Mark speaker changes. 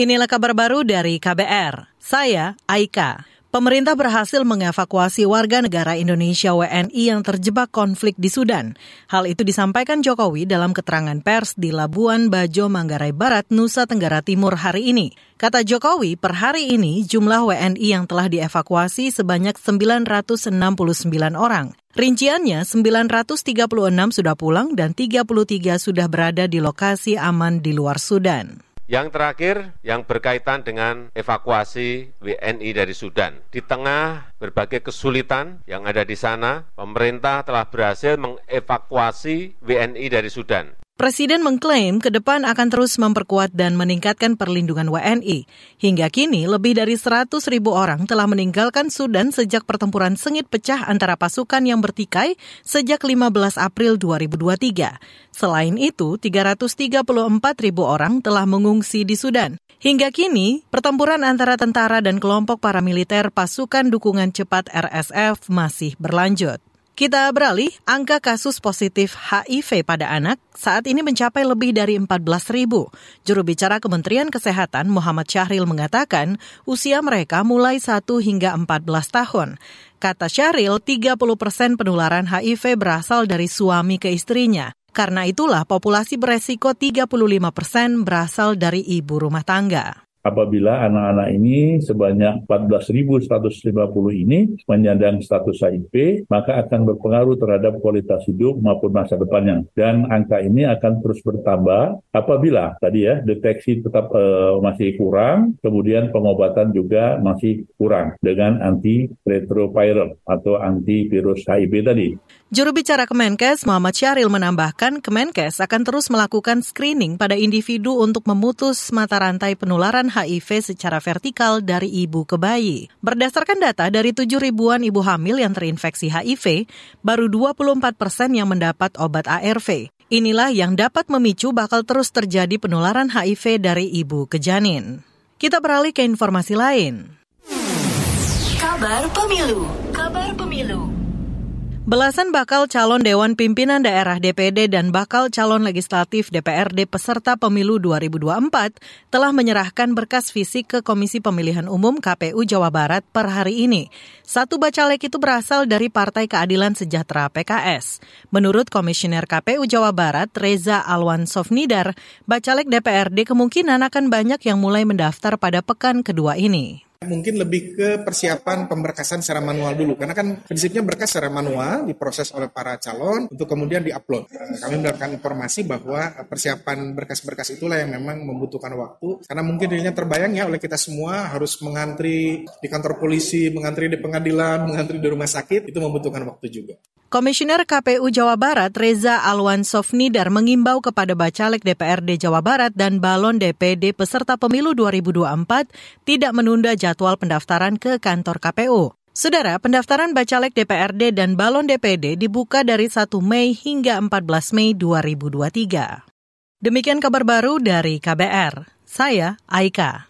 Speaker 1: Inilah kabar baru dari KBR. Saya Aika. Pemerintah berhasil mengevakuasi warga negara Indonesia WNI yang terjebak konflik di Sudan. Hal itu disampaikan Jokowi dalam keterangan pers di Labuan Bajo, Manggarai Barat, Nusa Tenggara Timur hari ini. Kata Jokowi, per hari ini jumlah WNI yang telah dievakuasi sebanyak 969 orang. Rinciannya, 936 sudah pulang dan 33 sudah berada di lokasi aman di luar Sudan.
Speaker 2: Yang terakhir, yang berkaitan dengan evakuasi WNI dari Sudan. Di tengah berbagai kesulitan yang ada di sana, pemerintah telah berhasil mengevakuasi WNI dari Sudan.
Speaker 1: Presiden mengklaim ke depan akan terus memperkuat dan meningkatkan perlindungan WNI. Hingga kini, lebih dari 100 ribu orang telah meninggalkan Sudan sejak pertempuran sengit pecah antara pasukan yang bertikai sejak 15 April 2023. Selain itu, 334 ribu orang telah mengungsi di Sudan. Hingga kini, pertempuran antara tentara dan kelompok paramiliter pasukan dukungan cepat RSF masih berlanjut. Kita beralih, angka kasus positif HIV pada anak saat ini mencapai lebih dari 14 ribu. Juru bicara Kementerian Kesehatan Muhammad Syahril mengatakan usia mereka mulai 1 hingga 14 tahun. Kata Syahril, 30 persen penularan HIV berasal dari suami ke istrinya. Karena itulah populasi beresiko 35 persen berasal dari ibu rumah tangga
Speaker 3: apabila anak-anak ini sebanyak 14.150 ini menyandang status HIV, maka akan berpengaruh terhadap kualitas hidup maupun masa depannya. Dan angka ini akan terus bertambah apabila tadi ya deteksi tetap uh, masih kurang, kemudian pengobatan juga masih kurang dengan antiretroviral atau antivirus HIV tadi.
Speaker 1: Juru bicara Kemenkes Muhammad Syahril menambahkan Kemenkes akan terus melakukan screening pada individu untuk memutus mata rantai penularan HIV secara vertikal dari ibu ke bayi. Berdasarkan data dari 7 ribuan ibu hamil yang terinfeksi HIV, baru 24 persen yang mendapat obat ARV. Inilah yang dapat memicu bakal terus terjadi penularan HIV dari ibu ke janin. Kita beralih ke informasi lain.
Speaker 4: Kabar Pemilu Kabar Pemilu
Speaker 1: Belasan bakal calon Dewan Pimpinan Daerah DPD dan bakal calon legislatif DPRD peserta pemilu 2024 telah menyerahkan berkas fisik ke Komisi Pemilihan Umum KPU Jawa Barat per hari ini. Satu bacalek itu berasal dari Partai Keadilan Sejahtera PKS. Menurut Komisioner KPU Jawa Barat, Reza Alwan Sofnidar, bacalek DPRD kemungkinan akan banyak yang mulai mendaftar pada pekan kedua ini.
Speaker 5: Mungkin lebih ke persiapan pemberkasan secara manual dulu, karena kan prinsipnya berkas secara manual diproses oleh para calon untuk kemudian diupload. Kami mendapatkan informasi bahwa persiapan berkas-berkas itulah yang memang membutuhkan waktu, karena mungkin dirinya terbayang ya oleh kita semua harus mengantri di kantor polisi, mengantri di pengadilan, mengantri di rumah sakit, itu membutuhkan waktu juga.
Speaker 1: Komisioner KPU Jawa Barat Reza Alwan Sofnidar mengimbau kepada Bacalek DPRD Jawa Barat dan balon DPD peserta pemilu 2024 tidak menunda jadwal pendaftaran ke kantor KPU. Saudara, pendaftaran Bacalek DPRD dan balon DPD dibuka dari 1 Mei hingga 14 Mei 2023. Demikian kabar baru dari KBR. Saya Aika.